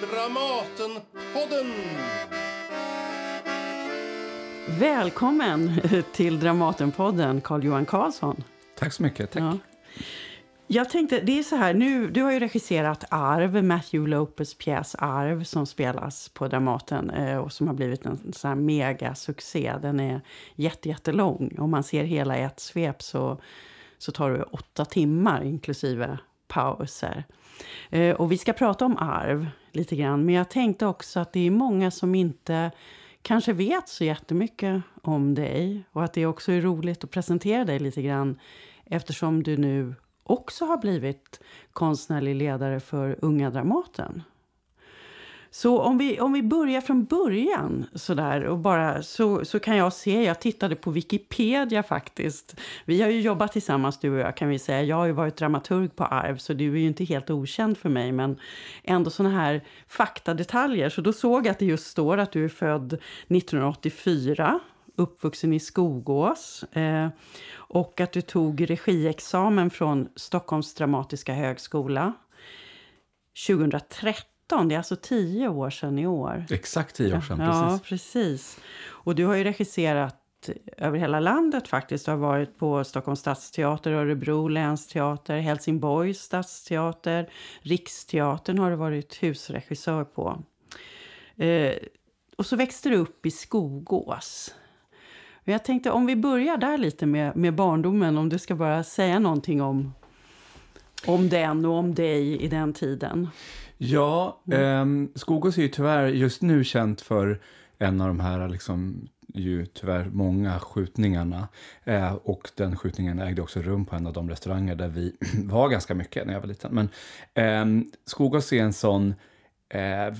Dramatenpodden! Välkommen till Dramatenpodden, Carl-Johan Karlsson. Tack så mycket. Tack. Ja. Jag tänkte, det är så här, nu, du har ju regisserat Arv, Matthew Lopez pjäs Arv som spelas på Dramaten eh, och som har blivit en sån här megasuccé. Den är jätte, jättelång. Om man ser hela i ett svep så, så tar det åtta timmar inklusive pauser. Eh, och vi ska prata om arv lite grann. Men jag tänkte också att det är många som inte kanske vet så jättemycket om dig. Och att det också är roligt att presentera dig lite grann eftersom du nu också har blivit konstnärlig ledare för Unga Dramaten. Så om vi, om vi börjar från början sådär och bara, så, så kan jag se, jag tittade på Wikipedia faktiskt. Vi har ju jobbat tillsammans du och jag kan vi säga. Jag har ju varit dramaturg på Arv så du är ju inte helt okänd för mig. Men ändå såna här faktadetaljer. Så då såg jag att det just står att du är född 1984 uppvuxen i Skogås. Eh, och att du tog regiexamen från Stockholms dramatiska högskola 2013 2013, det är alltså tio år sedan i år. Exakt tio år sedan, precis. Ja, precis. Och du har ju regisserat över hela landet faktiskt. Du har varit på Stockholms stadsteater, Örebro länsteater, Helsingborgs stadsteater, Riksteatern har du varit husregissör på. Eh, och så växte du upp i Skogås. jag tänkte om vi börjar där lite med, med barndomen, om du ska bara säga någonting om, om den och om dig i den tiden. Ja, mm. eh, Skogås är ju tyvärr just nu känt för en av de här liksom, ju tyvärr många skjutningarna. Eh, och den skjutningen ägde också rum på en av de restauranger där vi var ganska mycket när jag var liten. Men eh, Skogås är en sån eh,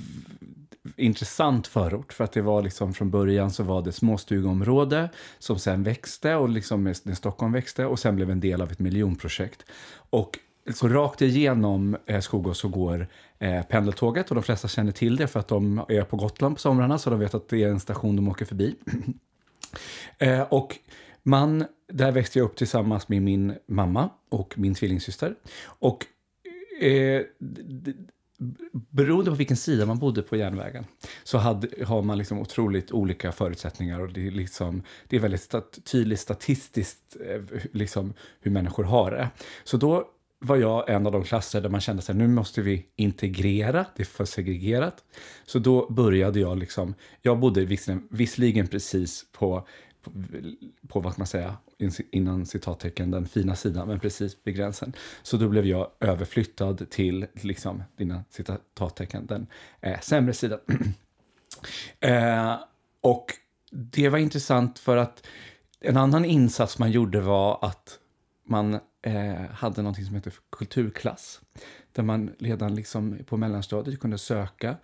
intressant förort för att det var liksom från början så var det småstugområde som sen växte och liksom när Stockholm växte och sen blev en del av ett miljonprojekt. Och så rakt igenom eh, Skogås så går eh, pendeltåget och de flesta känner till det för att de är på Gotland på somrarna så de vet att det är en station de åker förbi. eh, och man, där växte jag upp tillsammans med min mamma och min tvillingsyster. Och eh, beroende på vilken sida man bodde på järnvägen så hade, har man liksom otroligt olika förutsättningar och det är, liksom, det är väldigt stat, tydligt statistiskt eh, liksom, hur människor har det. Så då var jag en av de klasser där man kände att nu måste vi integrera, det är för segregerat. Så då började jag liksom, jag bodde visserligen, visserligen precis på, på, på vad man säga, innan citattecken, den fina sidan, men precis vid gränsen. Så då blev jag överflyttad till, liksom, dina citattecken, den eh, sämre sidan. eh, och det var intressant för att en annan insats man gjorde var att man eh, hade någonting som hette kulturklass. Där man redan liksom på mellanstadiet kunde söka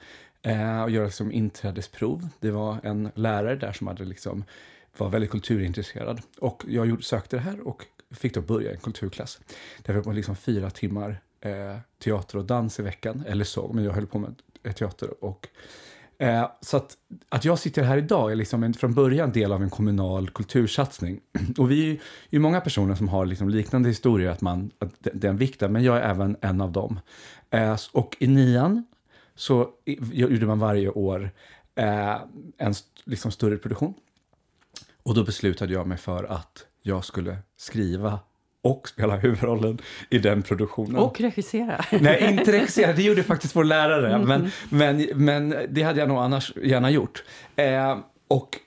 eh, och göra liksom inträdesprov. Det var en lärare där som hade liksom, var väldigt kulturintresserad. Och jag gjorde, sökte det här och fick då börja i en kulturklass. Där vi var liksom fyra timmar eh, teater och dans i veckan, eller så, men jag höll på med teater och Eh, så att, att jag sitter här idag är liksom en, från början del av en kommunal kultursatsning. Och vi är ju många personer som har liksom liknande historier, att, man, att den viktar, men jag är även en av dem. Eh, och i nian så gjorde man varje år eh, en liksom större produktion. Och då beslutade jag mig för att jag skulle skriva och spela huvudrollen i den produktionen. Och regissera. Nej, inte regissera. Det gjorde faktiskt vår lärare. Mm. Men, men, men det hade jag nog annars gärna gjort. Eh, och,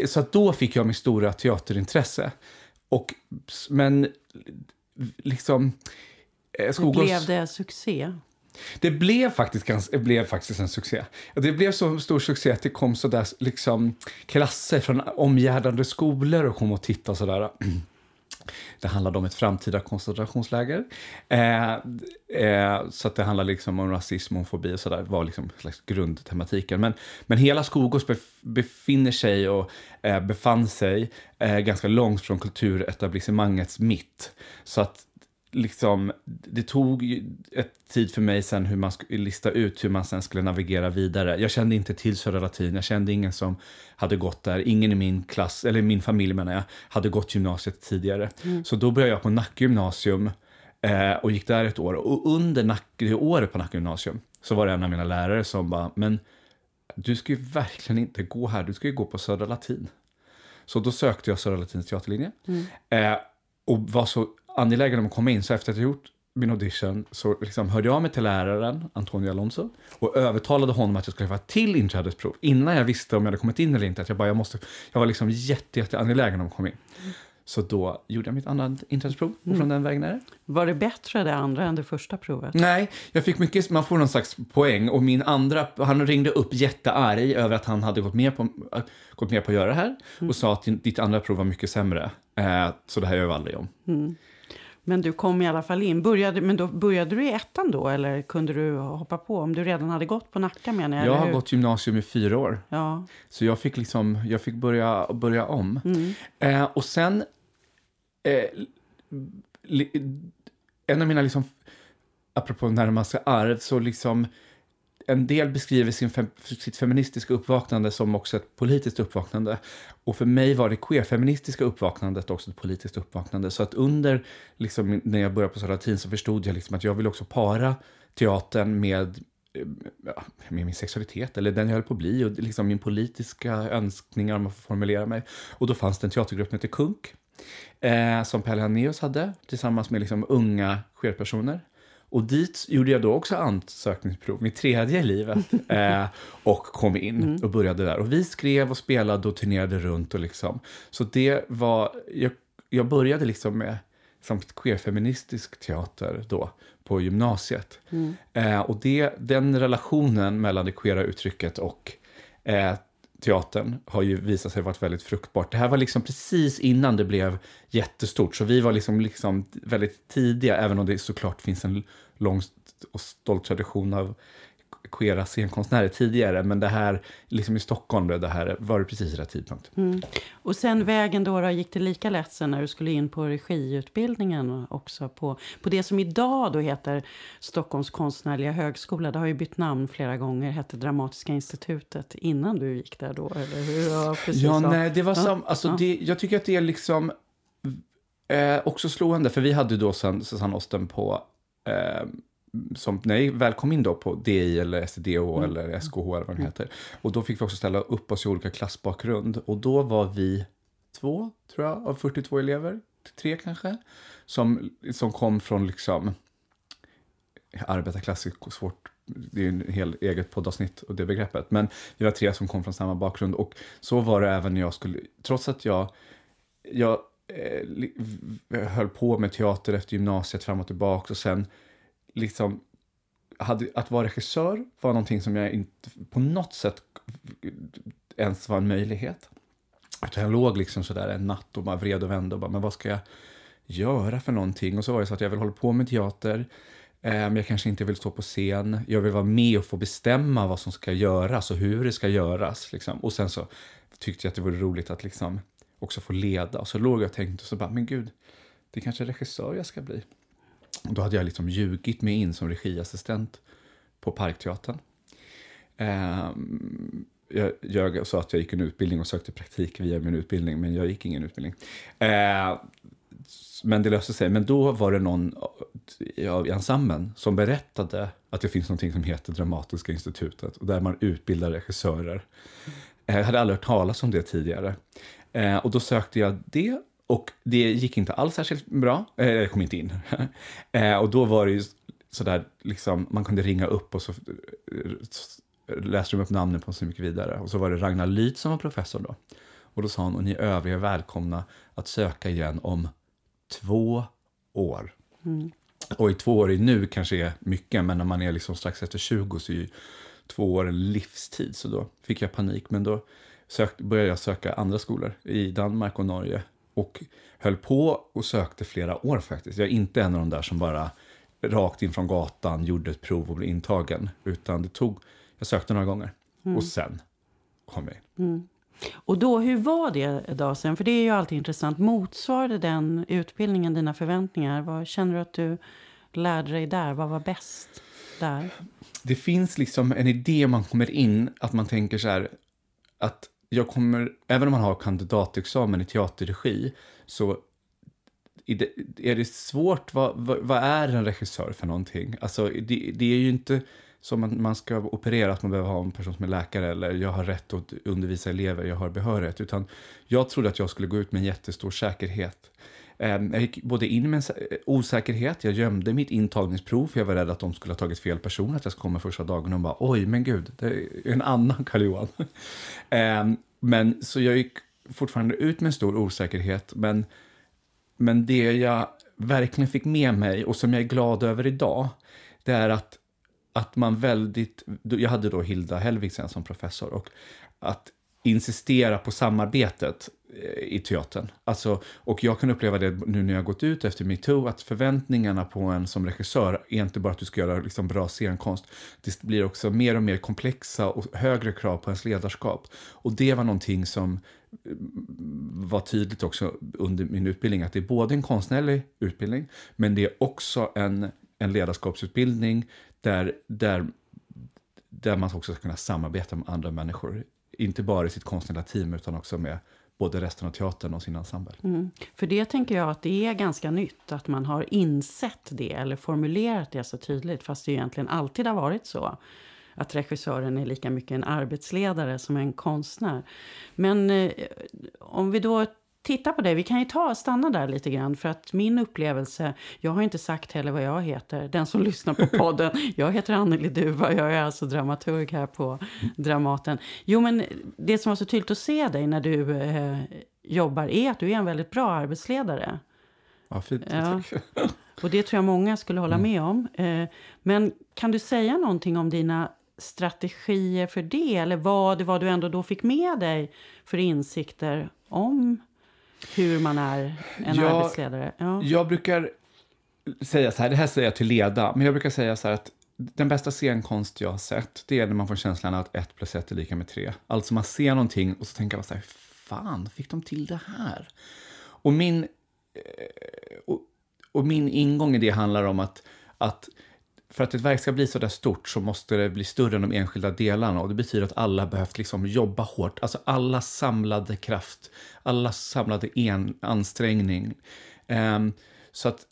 eh, så då fick jag mitt stora teaterintresse. Och, men liksom... Eh, Skogås... Blev det succé? Det blev faktiskt, ganska, blev faktiskt en succé. Det blev så stor succé att det kom så där, liksom, klasser från omgärdande skolor och kom och tittade och sådär. Det handlade om ett framtida koncentrationsläger. Eh, eh, så att det handlade liksom om rasism och fobi och sådär, var liksom slags grundtematiken. Men, men hela Skogås befinner sig och eh, befann sig eh, ganska långt från kulturetablissemangets mitt. Så att liksom, det tog ett tid för mig sen hur man skulle lista ut hur man sen skulle navigera vidare. Jag kände inte till Södra Latin, jag kände ingen som hade gått där. Ingen i min klass, eller min familj menar jag, hade gått gymnasiet tidigare. Mm. Så då började jag på Nacka gymnasium eh, och gick där ett år. Och under Nacka, året på Nacka gymnasium så var det en av mina lärare som bara, men du ska ju verkligen inte gå här, du ska ju gå på Södra Latin. Så då sökte jag Södra Latins teaterlinje eh, och var så angelägen om att komma in, så efter att jag gjort min audition så liksom hörde jag mig till läraren, Antonio Alonso, och övertalade honom att jag skulle få ett till inträdesprov innan jag visste om jag hade kommit in eller inte. Att jag, bara, jag, måste, jag var liksom jätte, jätte angelägen om att komma in. Så då gjorde jag mitt andra inträdesprov och från den vägen är det. Var det bättre det andra än det första provet? Nej, jag fick mycket, man får någon slags poäng och min andra, han ringde upp jättearg över att han hade gått med på, gått med på att göra det här och sa att ditt andra prov var mycket sämre. Eh, så det här gör vi aldrig om. Men du kom i alla fall in. Började, men då, började du i ettan då eller kunde du hoppa på? Om du redan hade gått på Nacka menar jag. Jag har gått gymnasium i fyra år. Ja. Så jag fick liksom, jag fick börja, börja om. Eh, och sen, eh, li, en av mina liksom, apropå närmaste arv, så liksom en del beskriver sin fem, sitt feministiska uppvaknande som också ett politiskt uppvaknande. Och för mig var det queerfeministiska uppvaknandet också ett politiskt uppvaknande. Så att under, liksom, när jag började på Södra Latin så förstod jag liksom att jag ville också para teatern med eh, med min sexualitet, eller den jag höll på att bli, och liksom min politiska önskningar om att få formulera mig. Och då fanns det en teatergrupp som hette Kunk, eh, som Pelle Hannéus hade, tillsammans med liksom unga queerpersoner. Och dit gjorde jag då också ansökningsprov, mitt tredje i livet, eh, och kom in och började där. Och vi skrev och spelade och turnerade runt och liksom. Så det var, jag, jag började liksom med som queerfeministisk teater då på gymnasiet. Eh, och det, den relationen mellan det queera uttrycket och eh, teatern har ju visat sig vara väldigt fruktbart. Det här var liksom precis innan det blev jättestort, så vi var liksom, liksom väldigt tidiga, även om det såklart finns en lång och stolt tradition av queera scenkonstnärer tidigare, men det här, liksom i Stockholm, det här var det precis rätt tidpunkt. Och sen vägen då, då gick det lika lätt sen när du skulle in på regiutbildningen också på, på det som idag då heter Stockholms konstnärliga högskola. Det har ju bytt namn flera gånger, hette Dramatiska institutet innan du gick där då, eller hur? Ja, precis. Ja, så. nej, det var Ja, sam, alltså ja. det, jag tycker att det är liksom eh, också slående, för vi hade ju då sen Susanne Osten på eh, som när jag väl kom in då på DI eller SDH eller SKH eller vad det heter. Och då fick vi också ställa upp oss i olika klassbakgrund. Och då var vi två, tror jag, av 42 elever, tre kanske, som, som kom från liksom arbetarklass svårt, det är ju en hel eget poddavsnitt och det begreppet. Men vi var tre som kom från samma bakgrund och så var det även när jag skulle, trots att jag, jag eh, höll på med teater efter gymnasiet fram och tillbaka och sen liksom hade, att vara regissör var någonting som jag inte på något sätt ens var en möjlighet. Utan jag låg liksom sådär en natt och bara vred och vände och bara, men vad ska jag göra för någonting? Och så var det så att jag vill hålla på med teater, eh, men jag kanske inte vill stå på scen. Jag vill vara med och få bestämma vad som ska göras och hur det ska göras. Liksom. Och sen så tyckte jag att det vore roligt att liksom också få leda. Och så låg jag och tänkte och så bara, men gud, det är kanske regissör jag ska bli. Då hade jag liksom ljugit mig in som regiassistent på Parkteatern. Ehm, jag ljög och sa att jag gick en utbildning och sökte praktik via min utbildning, men jag gick ingen utbildning. Eh, men det löste sig. Men då var det någon eh, i ensemblen som berättade att det finns något som heter Dramatiska institutet och där man utbildar regissörer. Eh, jag hade aldrig hört talas om det tidigare. Eh, och då sökte jag det och det gick inte alls särskilt bra. Eh, jag kom inte in. eh, och då var det ju sådär, liksom, man kunde ringa upp och så eh, läste de upp namnen på Så mycket vidare. Och så var det Ragnar Lyth som var professor då. Och då sa hon, och ni övriga är välkomna att söka igen om två år. Och i två år i nu kanske är mycket, men när man är liksom strax efter 20 så är ju två år en livstid. Så då fick jag panik, men då sök, började jag söka andra skolor i Danmark och Norge. Och höll på och sökte flera år faktiskt. Jag är inte en av de där som bara rakt in från gatan gjorde ett prov och blev intagen. Utan det tog, jag sökte några gånger och sen kom jag in. Och då, hur var det då sen? För det är ju alltid intressant. Motsvarade den utbildningen dina förväntningar? Vad känner du att du lärde dig där? Vad var bäst där? det finns liksom en idé man kommer in, att man tänker så här, att jag kommer, även om man har kandidatexamen i teaterregi, så är det, är det svårt, vad, vad, vad är en regissör för någonting? Alltså, det, det är ju inte som att man ska operera, att man behöver ha en person som är läkare eller jag har rätt att undervisa elever, jag har behörighet. Utan jag trodde att jag skulle gå ut med en jättestor säkerhet. Ehm, jag gick både in med en osäkerhet, jag gömde mitt intagningsprov för jag var rädd att de skulle ha tagit fel person, att jag skulle komma första dagen och bara oj, men gud, det är en annan Karl-Johan. Ehm, men så jag gick fortfarande ut med en stor osäkerhet, men, men det jag verkligen fick med mig och som jag är glad över idag, det är att, att man väldigt... Jag hade då Hilda Hellvigsen som professor och att insistera på samarbetet eh, i teatern. Alltså, och jag kan uppleva det nu när jag gått ut efter metoo, att förväntningarna på en som regissör är inte bara att du ska göra liksom bra scenkonst. Det blir också mer och mer komplexa och högre krav på ens ledarskap. Och det var någonting som eh, var tydligt också under min utbildning att det är både en konstnärlig utbildning men det är också en, en ledarskapsutbildning där, där, där man också ska kunna samarbeta med andra människor. Inte bara i sitt konstnärliga team utan också med både resten av teatern och sin ensemble. Mm. För det tänker jag att det är ganska nytt att man har insett det eller formulerat det så tydligt fast det egentligen alltid har varit så att regissören är lika mycket en arbetsledare som en konstnär. Men eh, om vi då tittar på det, vi kan ju ta stanna där lite grann för att min upplevelse, jag har inte sagt heller vad jag heter, den som lyssnar på podden, jag heter Anneli Duva, jag är alltså dramaturg här på Dramaten. Jo men det som var så tydligt att se dig när du eh, jobbar är att du är en väldigt bra arbetsledare. Ja, fint. Ja. Och det tror jag många skulle hålla mm. med om. Eh, men kan du säga någonting om dina strategier för det? Eller vad det var du ändå då fick med dig för insikter om hur man är en jag, arbetsledare? Ja. Jag brukar säga så här, det här säger jag till Leda, men jag brukar säga så här att den bästa scenkonst jag har sett, det är när man får känslan att ett plus ett är lika med tre. Alltså man ser någonting och så tänker man så här, fan, fick de till det här? Och min, eh, och, och min ingång i det handlar om att, att för att ett verk ska bli så där stort så måste det bli större än de enskilda delarna och det betyder att alla behövt liksom jobba hårt. Alltså alla samlade kraft, alla samlade en, ansträngning. Um, så att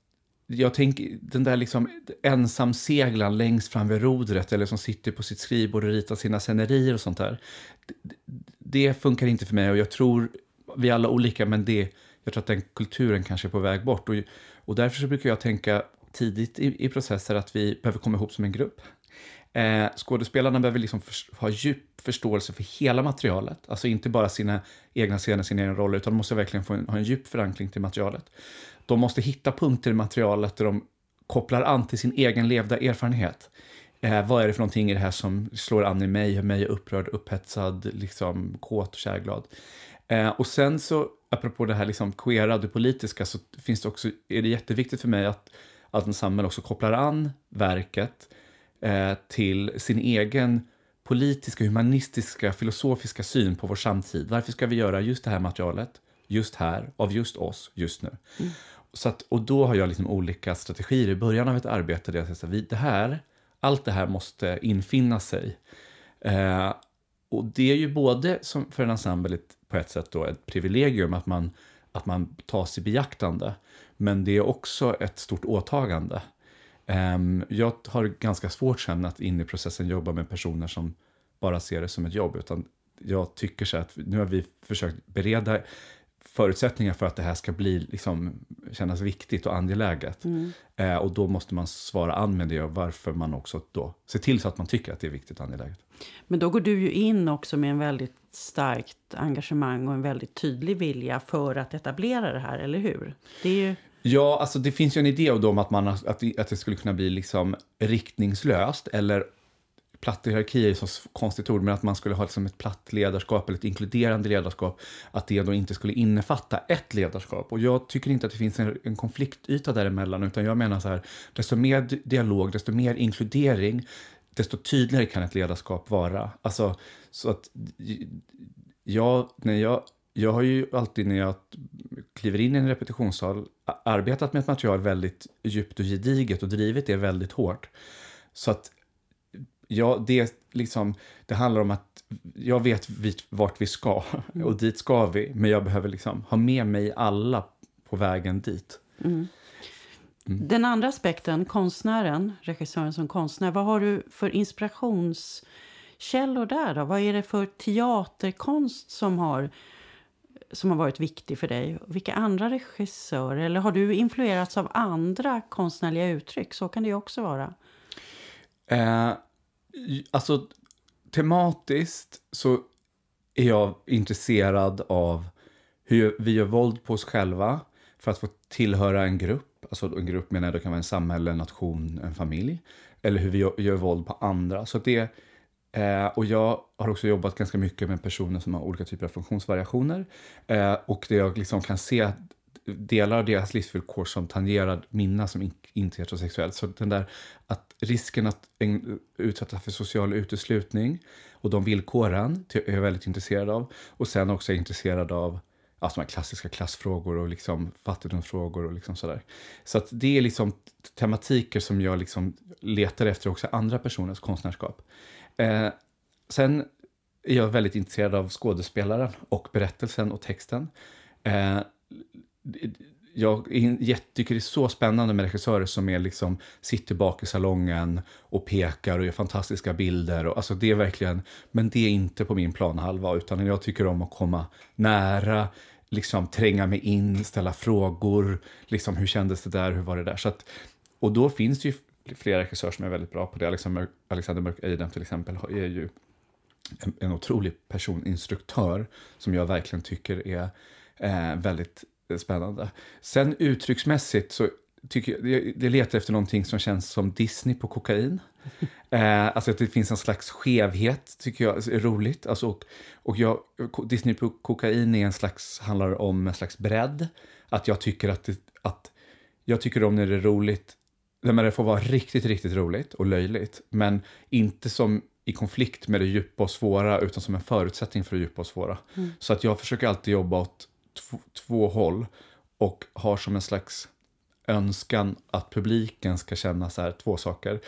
jag tänker, den där liksom ensamseglaren längst fram vid rodret eller som sitter på sitt skrivbord och ritar sina scenerier och sånt där. Det, det funkar inte för mig och jag tror, vi är alla olika, men det, jag tror att den kulturen kanske är på väg bort. Och, och därför så brukar jag tänka tidigt i, i processer att vi behöver komma ihop som en grupp. Eh, skådespelarna behöver liksom för, ha djup förståelse för hela materialet. Alltså inte bara sina egna scener, sina egna roller, utan de måste verkligen få en, ha en djup förankring till materialet. De måste hitta punkter i materialet där de kopplar an till sin egen levda erfarenhet. Eh, vad är det för någonting i det här som slår an i mig, gör mig upprörd, upphetsad, liksom kåt och kärglad? Eh, och sen så, apropå det här liksom queera, det politiska, så finns det också, är det jätteviktigt för mig att att ensemble också kopplar an verket eh, till sin egen politiska, humanistiska, filosofiska syn på vår samtid. Varför ska vi göra just det här materialet, just här, av just oss, just nu? Mm. Så att, och då har jag liksom olika strategier i början av ett arbete där jag säger att det här, allt det här måste infinna sig. Eh, och det är ju både som för en ensemble på ett sätt då ett privilegium att man, att man tas i beaktande. Men det är också ett stort åtagande. Um, jag har ganska svårt sen att in i processen jobba med personer som bara ser det som ett jobb. Utan jag tycker så att nu har vi försökt bereda förutsättningar för att det här ska bli, liksom, kännas viktigt och angeläget. Mm. Eh, och då måste man svara an med det och varför man också då ser till så att man tycker att det är viktigt och angeläget. Men då går du ju in också med en väldigt starkt engagemang och en väldigt tydlig vilja för att etablera det här, eller hur? Det är ju... Ja, alltså det finns ju en idé om att, man, att, att det skulle kunna bli liksom riktningslöst eller platt hierarki är så konstigt ord, men att man skulle ha liksom ett platt ledarskap eller ett inkluderande ledarskap, att det då inte skulle innefatta ett ledarskap. Och jag tycker inte att det finns en, en konfliktyta däremellan, utan jag menar så här, desto mer dialog, desto mer inkludering, desto tydligare kan ett ledarskap vara. Alltså, så att jag, när jag, jag har ju alltid när jag kliver in i en repetitionssal arbetat med ett material väldigt djupt och gediget och drivit det väldigt hårt. Så att ja, det, liksom, det handlar om att jag vet vart vi ska mm. och dit ska vi. Men jag behöver liksom ha med mig alla på vägen dit. Mm. Den andra aspekten, konstnären, regissören som konstnär. Vad har du för inspirationskällor där? Då? Vad är det för teaterkonst som har, som har varit viktig för dig? Vilka andra regissörer? Eller har du influerats av andra konstnärliga uttryck? Så kan det ju också vara. Eh, alltså, tematiskt så är jag intresserad av hur vi gör våld på oss själva för att få tillhöra en grupp. Alltså en grupp menar jag, det kan vara en samhälle, en nation, en familj. Eller hur vi gör, gör våld på andra. Så det, eh, och jag har också jobbat ganska mycket med personer som har olika typer av funktionsvariationer. Eh, och det jag liksom kan se att delar av deras livsvillkor som tangerar mina som in, inte heterosexuell. Så den där att risken att utsätta för social uteslutning och de villkoren är jag väldigt intresserad av. Och sen också är jag intresserad av alltså de här klassiska klassfrågor och liksom fattigdomsfrågor och liksom sådär. Så att det är liksom tematiker som jag liksom letar efter också andra personers konstnärskap. Eh, sen är jag väldigt intresserad av skådespelaren och berättelsen och texten. Eh, jag tycker det är så spännande med regissörer som är liksom, sitter bak i salongen och pekar och gör fantastiska bilder. Och, alltså det är verkligen, men det är inte på min planhalva, utan jag tycker om att komma nära, liksom tränga mig in, ställa frågor. Liksom, hur kändes det där? Hur var det där? Så att, och då finns det ju flera regissörer som är väldigt bra på det. Alexander, Mörk Eidem till exempel är ju en, en otrolig personinstruktör som jag verkligen tycker är eh, väldigt spännande. Sen uttrycksmässigt så tycker jag, det letar efter någonting som känns som Disney på kokain. Eh, alltså att det finns en slags skevhet, tycker jag är roligt. Alltså, och och jag, Disney på kokain är en slags, handlar om en slags bredd. Att jag tycker att, det, att jag tycker om när det är roligt, när det får vara riktigt, riktigt roligt och löjligt. Men inte som i konflikt med det djupa och svåra, utan som en förutsättning för det djupa och svåra. Mm. Så att jag försöker alltid jobba åt två håll och har som en slags önskan att publiken ska känna så här, två saker.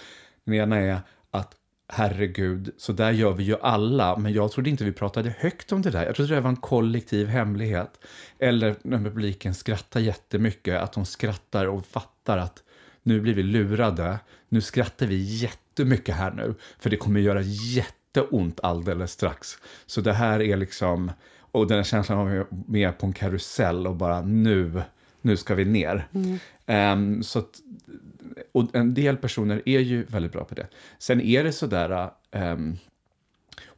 Den ena är att herregud, så där gör vi ju alla, men jag trodde inte vi pratade högt om det där. Jag trodde det var en kollektiv hemlighet. Eller när publiken skrattar jättemycket, att de skrattar och fattar att nu blir vi lurade, nu skrattar vi jättemycket här nu, för det kommer göra jätteont alldeles strax. Så det här är liksom, och den här känslan av med på en karusell och bara nu, nu ska vi ner. Mm. Um, så att, och en del personer är ju väldigt bra på det. Sen är det sådär, um,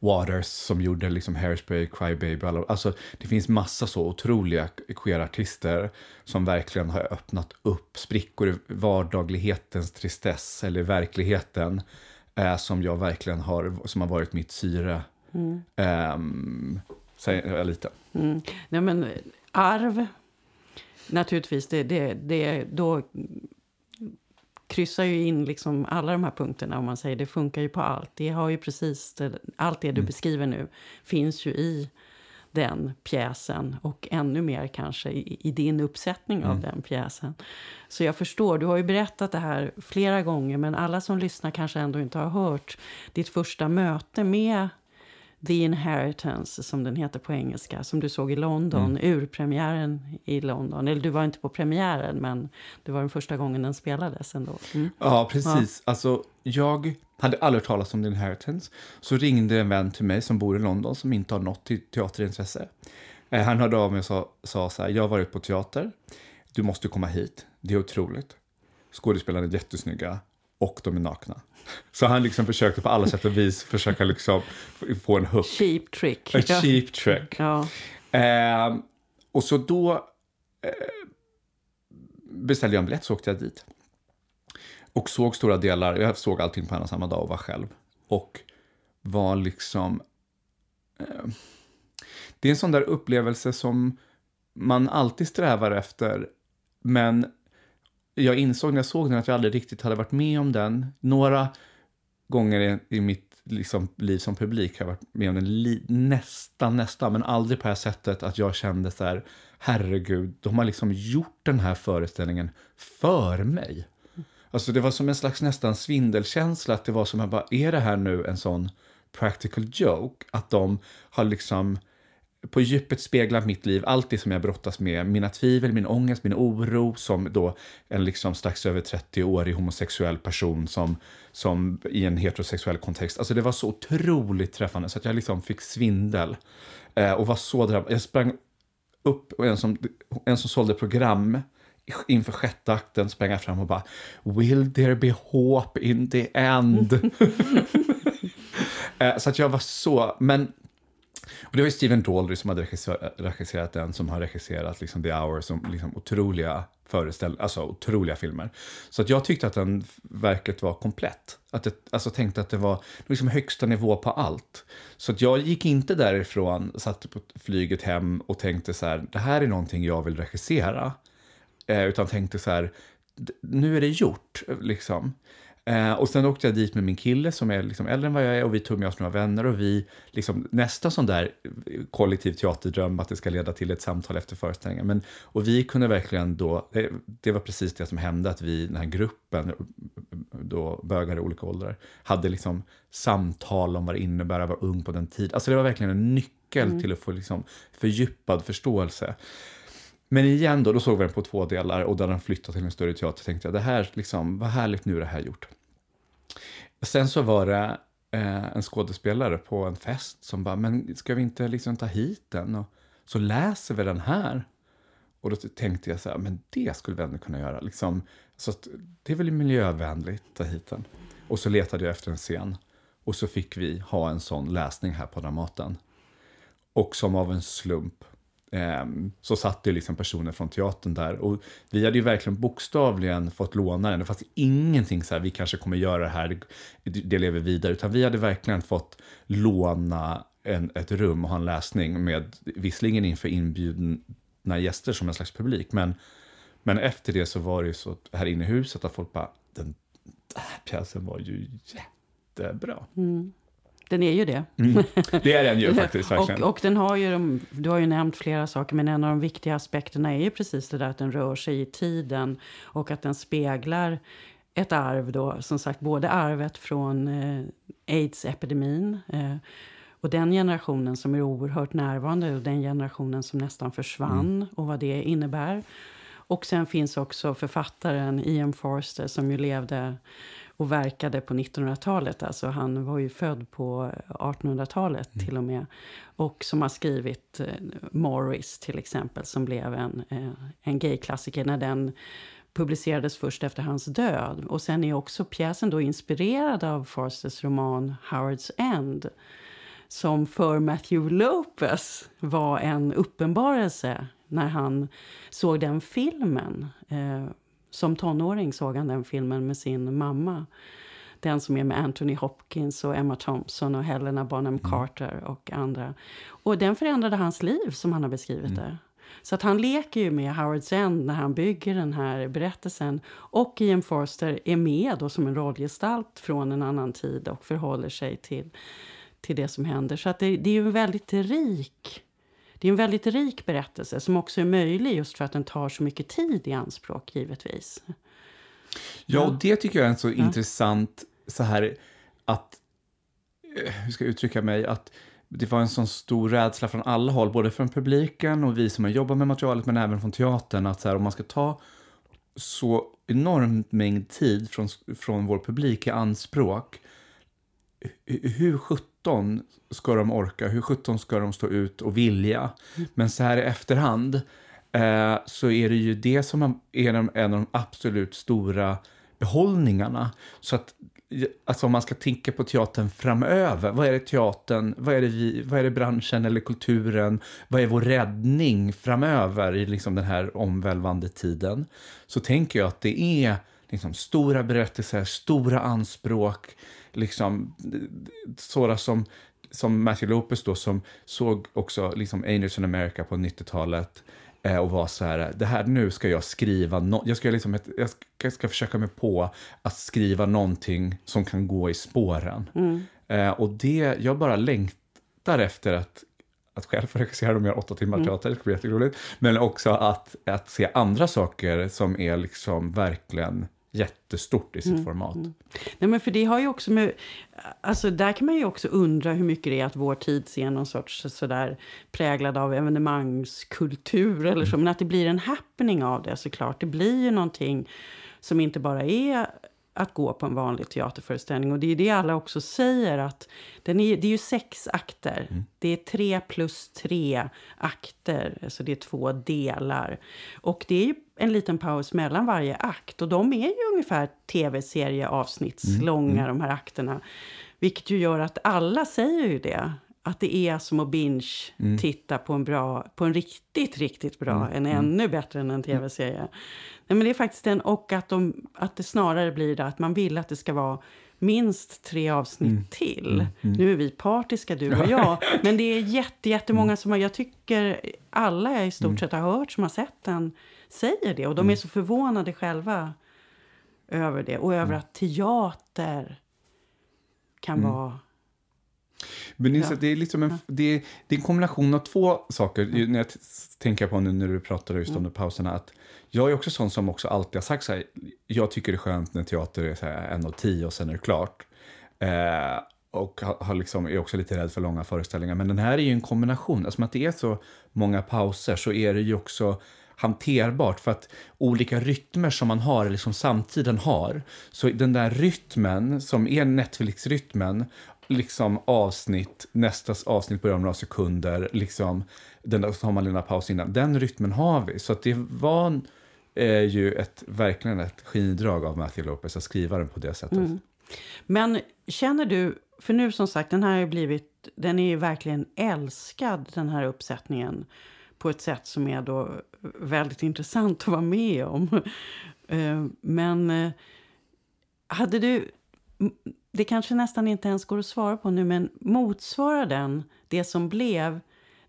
Waters som gjorde liksom Hairspray, Cry Baby, alltså det finns massa så otroliga queerartister som verkligen har öppnat upp sprickor i vardaglighetens tristess eller verkligheten eh, som jag verkligen har, som har varit mitt syre. Mm. eh, sen jag var liten. Mm. Nej, men arv, naturligtvis, det, det, det, då kryssar ju in liksom alla de här punkterna. om man säger Det funkar ju på allt. Det har ju precis det, allt det du mm. beskriver nu finns ju i den pjäsen och ännu mer kanske i, i din uppsättning mm. av den pjäsen. Så jag förstår, du har ju berättat det här flera gånger men alla som lyssnar kanske ändå inte har hört ditt första möte med The Inheritance, som den heter på engelska, som du såg i London, mm. urpremiären i London. Eller du var inte på premiären, men det var den första gången den spelades ändå. Mm. Ja, precis. Ja. Alltså, jag hade aldrig hört talas om The Inheritance. Så ringde en vän till mig som bor i London, som inte har något teaterintresse. Eh, han hörde av mig och sa, sa så här, jag har varit på teater, du måste komma hit, det är otroligt. Skådespelarna är jättesnygga och de är nakna. Så han liksom försökte på alla sätt och vis försöka liksom få en hook. Cheap trick. A cheap trick. Ja. Eh, och så då eh, beställde jag en biljett så åkte jag dit. Och såg stora delar, jag såg allting på en och samma dag och var själv. Och var liksom... Eh, det är en sån där upplevelse som man alltid strävar efter, men jag insåg när jag såg den att jag aldrig riktigt hade varit med om den. Några gånger i, i mitt liksom, liv som publik har jag varit med om den li, nästan, nästan, men aldrig på det här sättet att jag kände så här, herregud, de har liksom gjort den här föreställningen för mig. Alltså det var som en slags nästan svindelkänsla, att det var som att bara, är det här nu en sån practical joke? Att de har liksom på djupet speglar mitt liv, allt det som jag brottas med, mina tvivel, min ångest, min oro som då en liksom strax över 30-årig homosexuell person som, som i en heterosexuell kontext. Alltså det var så otroligt träffande så att jag liksom fick svindel eh, och var så drabbad. Jag sprang upp och en som, en som sålde program inför sjätte akten sprang jag fram och bara Will there be hope in the end? Eh, så att jag var så, men och det var ju Steven Daldry som hade regisserat, regisserat den, som har regisserat liksom The Hour, som liksom otroliga föreställ, alltså otroliga filmer. Så att jag tyckte att den verket var komplett. Att det, alltså tänkte att det var liksom högsta nivå på allt. Så att jag gick inte därifrån, satt på flyget hem och tänkte så här, det här är någonting jag vill regissera. Eh, utan tänkte så här, nu är det gjort, liksom. Eh, och sen åkte jag dit med min kille som är liksom äldre än vad jag är och vi tog med oss några vänner och vi, liksom, nästa sån där kollektiv teaterdröm att det ska leda till ett samtal efter föreställningen. Men, och vi kunde verkligen då, det, det, var precis det som hände, att vi, den här gruppen, då bögar i olika åldrar, hade liksom samtal om vad det innebär att vara ung på den tiden. Alltså det var verkligen en nyckel mm. till att få liksom fördjupad förståelse. Men igen då, då såg vi den på två delar och då den flyttat till en större teater tänkte jag, det här liksom, vad härligt nu är det här gjort. Sen så var det eh, en skådespelare på en fest som bara, men ska vi inte liksom ta hit den? Och så läser vi den här. Och då tänkte jag så här, men det skulle vi ändå kunna göra. Liksom, så att, det är väl miljövänligt, ta hit den. Och så letade jag efter en scen. Och så fick vi ha en sån läsning här på Dramaten. Och som av en slump Ehm, så satt det liksom personer från teatern där. Och vi hade ju verkligen bokstavligen fått låna den. Det fanns ingenting så här, vi kanske kommer göra det här, det, lever vidare. Utan vi hade verkligen fått låna en, ett rum och ha en läsning med, visserligen inför inbjudna gäster som en slags publik. Men, men efter det så var det ju så här inne i huset att folk bara, den där pjäsen var ju jättebra. Mm. Den är ju det. Mm. Det är den ju faktiskt. och, och den har ju, de, du har ju nämnt flera saker, men en av de viktiga aspekterna är ju precis det där att den rör sig i tiden och att den speglar ett arv då, som sagt, både arvet från eh, aids-epidemin eh, och den generationen som är oerhört närvarande och den generationen som nästan försvann mm. och vad det innebär. Och sen finns också författaren Ian Forster som ju levde och verkade på 1900-talet. Alltså han var ju född på 1800-talet mm. till och med. Och som har skrivit eh, Morris till exempel, som blev en, eh, en gayklassiker när den publicerades först efter hans död. Och sen är också pjäsen då inspirerad av Forsters roman Howard's End som för Matthew Lopez var en uppenbarelse när han såg den filmen. Eh, som tonåring såg han den filmen med sin mamma. Den som är med Anthony Hopkins och Emma Thompson och Helena Bonham mm. Carter och andra. Och den förändrade hans liv som han har beskrivit mm. det. Så att han leker ju med Howard's End när han bygger den här berättelsen. Och Ian Forster är med då som en rollgestalt från en annan tid och förhåller sig till, till det som händer. Så att det, det är ju en väldigt rik det är en väldigt rik berättelse som också är möjlig just för att den tar så mycket tid i anspråk, givetvis. Ja, och det tycker jag är så ja. intressant så här att, eh, hur ska jag uttrycka mig, att det var en sån stor rädsla från alla håll, både från publiken och vi som har jobbat med materialet, men även från teatern, att så här, om man ska ta så enormt mängd tid från, från vår publik i anspråk, hur sjutton ska de orka? Hur sjutton ska de stå ut och vilja? Men så här i efterhand eh, så är det ju det som är en av de absolut stora behållningarna. Så att alltså om man ska tänka på teatern framöver, vad är det teatern, vad är det, vi, vad är det branschen eller kulturen, vad är vår räddning framöver i liksom den här omvälvande tiden? Så tänker jag att det är liksom stora berättelser, stora anspråk, liksom sådana som, som Matthew Lopez då, som såg också liksom Angels in America på 90-talet eh, och var så här, det här nu ska jag skriva, no jag, ska liksom ett, jag ska, ska, försöka mig på att skriva någonting som kan gå i spåren. Mm. Eh, och det, jag bara längtar efter att att själv få regissera om jag har åtta timmar mm. teater, det skulle bli jätteroligt. Men också att, att se andra saker som är liksom verkligen jättestort i sitt format. Nej, men för det har ju också med, alltså där kan man ju också undra hur mycket det är att vår tidsscen någon sorts sådär präglad av evenemangskultur eller så. Men att det blir en happening av det såklart. Det blir ju någonting som inte bara är att gå på en vanlig teaterföreställning. Och det är det alla också säger att den är, det är ju sex akter. Mm. Det är tre plus tre akter, alltså det är två delar. Och det är ju en liten paus mellan varje akt. Och de är ju ungefär tv-serieavsnittslånga, Mm. de här akterna. Vilket ju gör att alla säger ju det. Att det är som att binge-titta på en bra, på en riktigt, riktigt bra, en ännu bättre än en tv-serie. Nej, men det är faktiskt den, och att, de, att det snarare blir det att man vill att det ska vara minst tre avsnitt till. Nu är vi partiska, du och jag. Men det är jätte, jättemånga som har, jag tycker alla jag i stort sett har hört som har sett den säger det. Och de är så förvånade själva över det. Och över att teater kan vara... Men det, är, så- det, är liksom en, det, är, det är en kombination av två saker. Ju När jag tänker på nu när du pratar just om de pauserna. Att jag är också sån som också alltid har sagt så här. Jag tycker det är skönt när teater är så här en och tio och sen är det klart. Eh, och har, liksom, är också lite rädd för långa föreställningar. Men den här är ju en kombination. Eftersom att det är så många pauser så är det ju också hanterbart. För att olika rytmer som man har, eller som samtiden har. Så den där rytmen som är Netflix-rytmen, liksom avsnitt, nästa avsnitt börjar om några sekunder, liksom, den där, så har man en paus innan. Den rytmen har vi. Så att det var eh, ju ett, verkligen ett genidrag av Matthew Lopez att skriva den på det sättet. Mm. Men känner du, för nu som sagt, den här har blivit, den är ju verkligen älskad den här uppsättningen. På ett sätt som är då väldigt intressant att vara med om. Eh, men eh, hade du, det kanske nästan inte ens går att svara på nu, men motsvarar den det som blev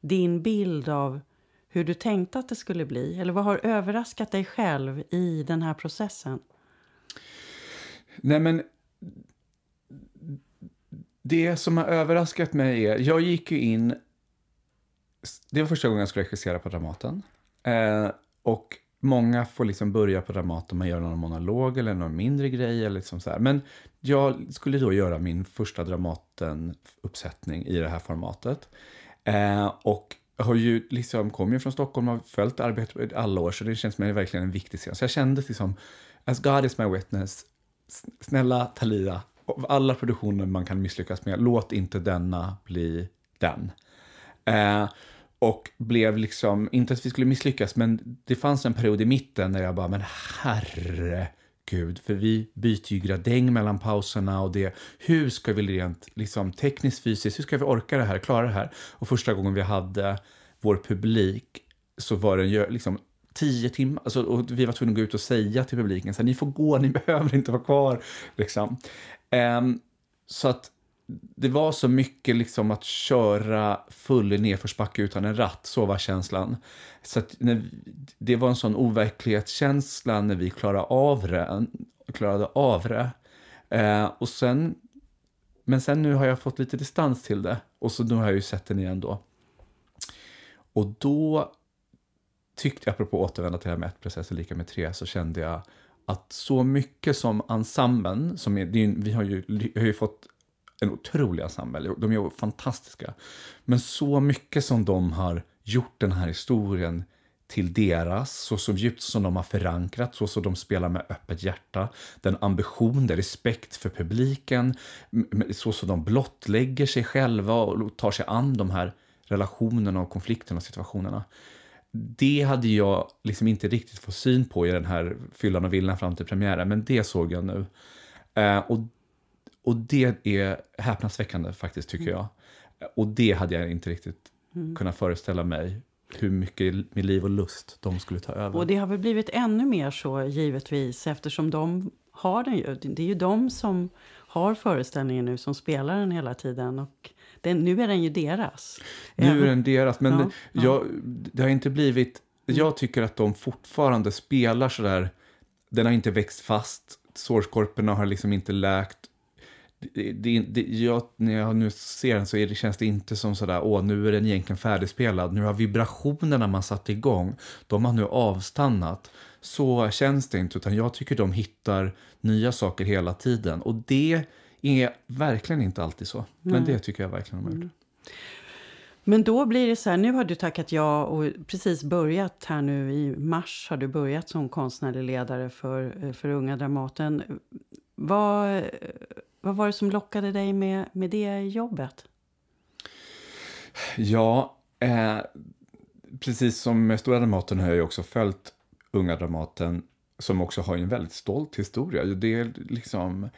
din bild av hur du tänkte att det skulle bli? Eller vad har överraskat dig själv i den här processen? Nej, men det som har överraskat mig är, jag gick ju in, det var första gången jag skulle regissera på Dramaten. Eh, och många får liksom börja på Dramaten, man gör någon monolog eller någon mindre grej. Eller liksom så här. Men jag skulle då göra min första Dramaten-uppsättning i det här formatet. Eh, och jag har ju liksom, kom ju från Stockholm och har följt arbetet i alla år, så det känns som verkligen en viktig scen. Så jag kände liksom, as God is my witness, snälla Thalia, av alla produktioner man kan misslyckas med, låt inte denna bli den. Eh, och blev liksom, inte att vi skulle misslyckas, men det fanns en period i mitten när jag bara, men herregud, för vi byter ju gradäng mellan pauserna och det, hur ska vi rent liksom, tekniskt, fysiskt, hur ska vi orka det här, klara det här? Och första gången vi hade vår publik så var den ju liksom tio timmar, alltså, och vi var tvungna att gå ut och säga till publiken, så här, ni får gå, ni behöver inte vara kvar. Liksom. Um, så att det var så mycket liksom att köra full i nedförsbacke utan en ratt, så var känslan. Så att när, det var en sån overklighetskänsla när vi klarade av det. Klarade av det. Eh, och sen, men sen nu har jag fått lite distans till det. Och så nu har jag ju sett den igen då. Och då tyckte jag, apropå återvända till det här med ett process är lika med tre, så kände jag att så mycket som ensemblen, som är, det är, vi har ju, vi har ju fått en otrolig ensemble, de är fantastiska. Men så mycket som de har gjort den här historien till deras, så, så djupt som de har förankrat, så som de spelar med öppet hjärta, den ambition, den respekt för publiken, så som de blottlägger sig själva och tar sig an de här relationerna och konflikterna och situationerna. Det hade jag liksom inte riktigt fått syn på i den här Fyllan och villan fram till premiären, men det såg jag nu. Eh, och, och det är häpnadsväckande faktiskt, tycker jag. Och det hade jag inte riktigt kunnat föreställa mig hur mycket med liv och lust de skulle ta över. Och det har väl blivit ännu mer så givetvis eftersom de har den ju. Det är ju de som har föreställningen nu som spelar den hela tiden. Och den, nu är den ju deras. Nu är den deras, men Ja, ja. Jag, det har inte blivit... Jag tycker att de fortfarande spelar så där... Den har inte växt fast, sårskorporna har liksom inte läkt. Det, det, det, jag, när jag nu ser den så är det, känns det inte som sådär, åh, nu är den egentligen färdigspelad. Nu har vibrationerna man satt igång, de har nu avstannat. så känns det inte. Utan jag tycker de hittar nya saker hela tiden. Och det är verkligen inte alltid så. Men det tycker jag verkligen de har gjort. Men då blir det så här, nu har du tackat ja och precis börjat här nu i mars har du börjat som konstnärlig ledare för, för Unga Dramaten. Vad, vad var det som lockade dig med, med det jobbet? Ja, eh, precis som med Stora Dramaten har jag också följt Unga Dramaten som också har en väldigt stolt historia. Det är liksom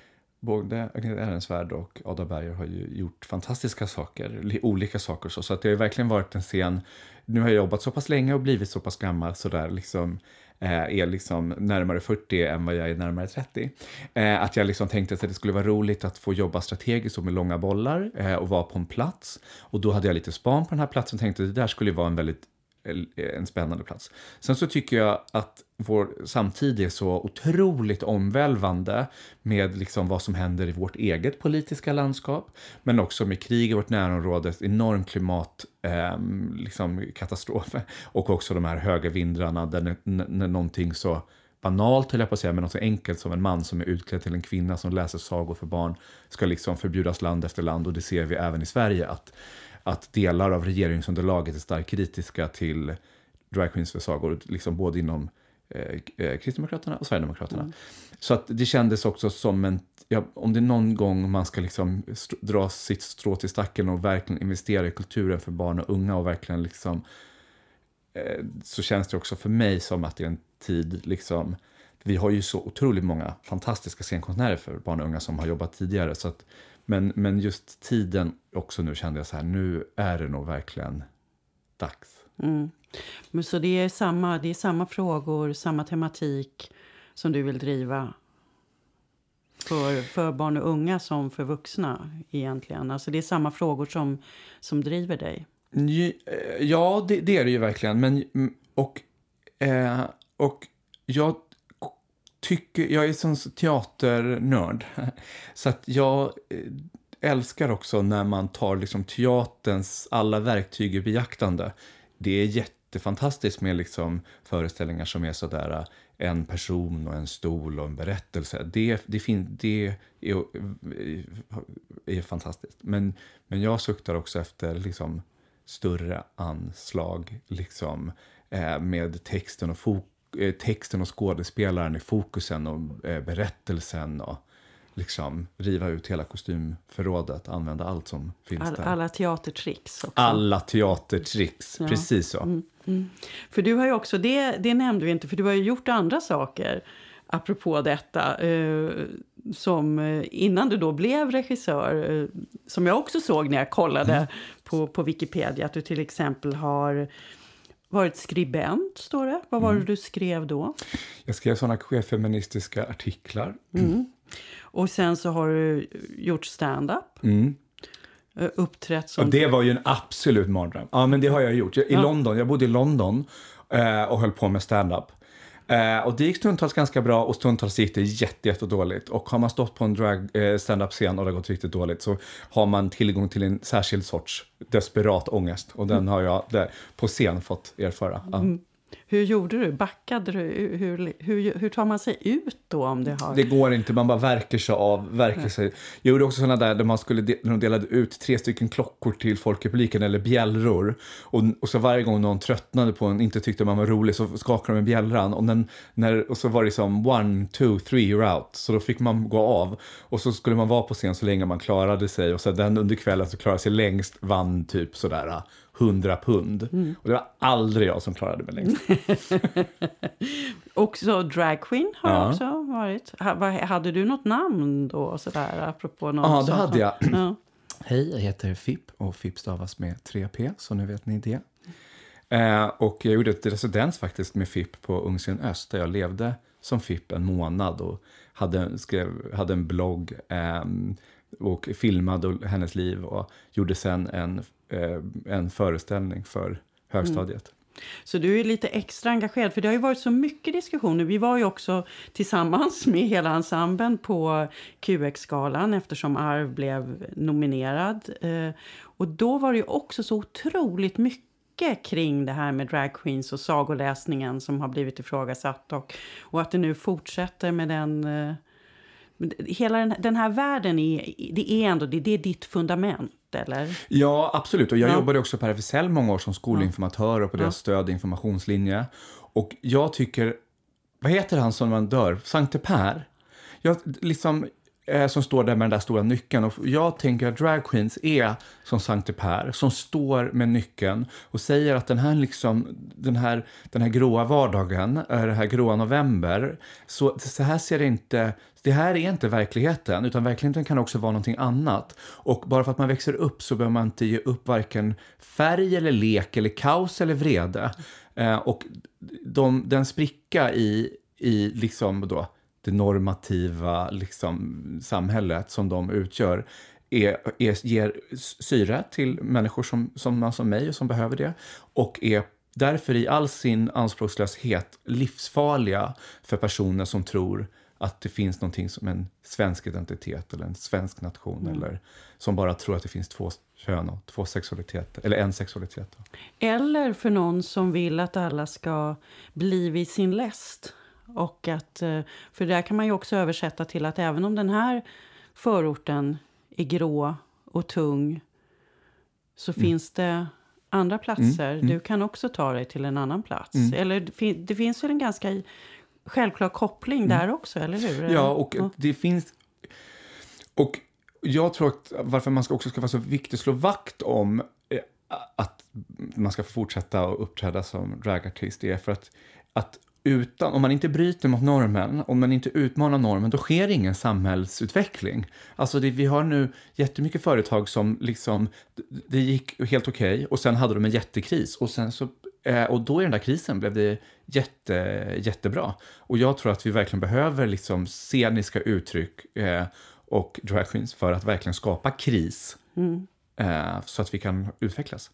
både Agneta Ehrensvärd och Ada Berger har ju gjort fantastiska saker, olika saker. Så, så att det har verkligen varit en scen, nu har jag jobbat så pass länge och blivit så pass gammal så där liksom Eh, är liksom närmare 40 än vad jag är närmare 30. Eh, att jag liksom tänkte att det skulle vara roligt att få jobba strategiskt och med långa bollar eh, och vara på en plats. Och då hade jag lite span på den här platsen och tänkte att det där skulle vara en väldigt Eh, en spännande plats. Sen så tycker jag att vår samtid är så otroligt omvälvande med liksom vad som händer i vårt eget politiska landskap, men också med krig i vårt närområde, enorm klimatkatastrof eh, liksom, och också de här höga vindrarna där när någonting så banalt, höll jag på att säga, men något så enkelt som en man som är utklädd till en kvinna som läser sagor för barn ska liksom förbjudas land efter land och det ser vi även i Sverige att att delar av regeringsunderlaget är starkt kritiska till drag queens för sagor, liksom både inom eh, eh, Kristdemokraterna och Sverigedemokraterna. Mm. Så att det kändes också som en, ja, om det är någon gång man ska liksom dra sitt strå till stacken och verkligen investera i kulturen för barn och unga och verkligen liksom, eh, så känns det också för mig som att det är en tid liksom, vi har ju så otroligt många fantastiska scenkonstnärer för barn och unga som har jobbat tidigare. Så att men, men just tiden också nu kände jag så här, nu är det nog verkligen dags. Mm. Men så det är, samma, det är samma frågor, samma tematik som du vill driva för, för barn och unga som för vuxna egentligen? Alltså det är samma frågor som, som driver dig? Ja, det, det är det ju verkligen. Men, och, eh, och jag tycker, jag är sån teaternörd. Så att jag eh, älskar också när man tar liksom teaterns alla verktyg i beaktande. Det är jättefantastiskt med liksom föreställningar som är sådär eh, en person och en stol och en berättelse. Det, det, fin, det är, eh, är fantastiskt. Men, men jag suktar också efter liksom större anslag liksom, eh, med texten och fokus texten och skådespelaren i fokusen och eh, berättelsen och liksom riva ut hela kostymförrådet, använda allt som finns All, där. Alla teatertricks också. Alla teatertricks, ja. precis så. Mm, mm. För du har ju också, det, det nämnde vi inte, för du har ju gjort andra saker apropå detta. Eh, som eh, innan du då blev regissör, eh, som jag också såg när jag kollade mm. på, på Wikipedia, att du till exempel har varit skribent, står det. Vad var mm. det du skrev då? Jag skrev såna queerfeministiska artiklar. Mm. Och sen så har du gjort stand-up. Mm. Eh, uppträtt som... Och det var ju en absolut mardröm. Ja, men det har jag gjort. I ja. London, jag bodde i London eh, och höll på med stand-up. Eh, och det gick stundtals ganska bra och stundtals gick det jätte, jätte dåligt. Och har man stått på en drag eh, stand-up-scen och det har gått riktigt dåligt så har man tillgång till en särskild sorts desperat ångest. Och den mm. har jag där, på scen fått erfara. Ja. Mm. Hur gjorde du? Backade du? Hur, hur, hur tar man sig ut då? om Det har... Det går inte, man bara verkar sig av. Verkar sig. Jag gjorde också sådana där där man skulle, när de delade ut tre stycken klockor till folk i publiken, eller bjällror. Och, och så varje gång någon tröttnade på en, inte tyckte man var rolig, så skakade de med bjällran. Och, den, när, och så var det som one, two, three, you're out. Så då fick man gå av. Och så skulle man vara på scen så länge man klarade sig. Och så den under kvällen som klarade sig längst vann typ sådär 100 pund. Mm. Och det var aldrig jag som klarade mig längst. också dragqueen har ja. också varit. Hade du något namn då? Sådär, apropå något ja, det hade jag. Ja. Hej, jag heter Fipp och Fipp stavas med 3P, så nu vet ni det. Eh, och jag gjorde ett residens faktiskt med Fipp på Ungsön Öst där jag levde som Fipp en månad och hade, skrev, hade en blogg eh, och filmade hennes liv och gjorde sen en, Eh, en föreställning för högstadiet. Mm. Så du är lite extra engagerad, för det har ju varit så mycket diskussioner. Vi var ju också tillsammans med hela ensemblen på QX-galan eftersom Arv blev nominerad. Eh, och då var det ju också så otroligt mycket kring det här med drag queens och sagoläsningen som har blivit ifrågasatt. Och, och att det nu fortsätter med den... Eh, hela den, den, här världen är, det är ändå det, det är ditt fundament, eller? Ja, absolut. Och jag ja. jobbade också på RFSL många år som skolinformatör och på deras ja. stöd och informationslinje. Och jag tycker... Vad heter han som man dör? Sankte Per? Jag, liksom, Eh, som står där med den där stora nyckeln. Och jag tänker att drag queens är som Sankte Per, som står med nyckeln och säger att den här, liksom, den här, den här gråa vardagen, eh, den här gråa november, så, så här ser det inte det här är inte verkligheten, utan verkligheten kan också vara någonting annat. Och bara för att man växer upp så behöver man inte ge upp varken färg eller lek eller kaos eller vrede. Eh, och de, den spricka i, i liksom då, det normativa liksom, samhället som de utgör är, är, ger syre till människor som, som, som mig och som behöver det och är därför i all sin anspråkslöshet livsfarliga för personer som tror att det finns någonting som en svensk identitet eller en svensk nation mm. eller som bara tror att det finns två kön och två sexualiteter, eller en sexualitet. Eller för någon som vill att alla ska bli vid sin läst. Och att, eh, för där kan man ju också översätta till att även om den här förorten är grå och tung så mm. finns det andra platser. Mm. Mm. Du kan också ta dig till en annan plats. Mm. Eller det finns väl en ganska självklar koppling mm. där också, eller hur? Ja, och ja. det finns... Och jag tror att varför man också ska vara så viktigt att slå vakt om eh, att man ska fortsätta att uppträda som dragartist är för att, att utan, om man inte bryter mot normen, om man inte utmanar normen, då sker ingen samhällsutveckling. Alltså det, vi har nu jättemycket företag som liksom, det gick helt okej okay, och sen hade de en jättekris och sen så Eh, och då i den där krisen blev det jätte, jättebra. Och jag tror att vi verkligen behöver liksom sceniska uttryck eh, och drag queens för att verkligen skapa kris. Mm. Eh, så att vi kan utvecklas.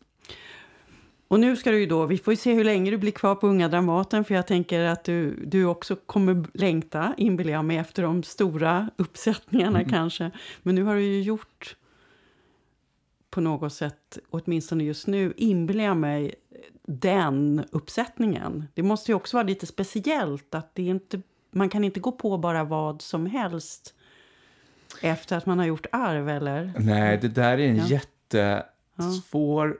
Och nu ska du ju då, vi får ju se hur länge du blir kvar på Unga Dramaten för jag tänker att du, du också kommer längta, inbillar jag mig, efter de stora uppsättningarna mm. kanske. Men nu har du ju gjort på något sätt, åtminstone just nu, inbillar jag mig den uppsättningen. Det måste ju också vara lite speciellt att det inte, man kan inte gå på bara vad som helst efter att man har gjort arv, eller? Nej, det där är en ja. jättesvår...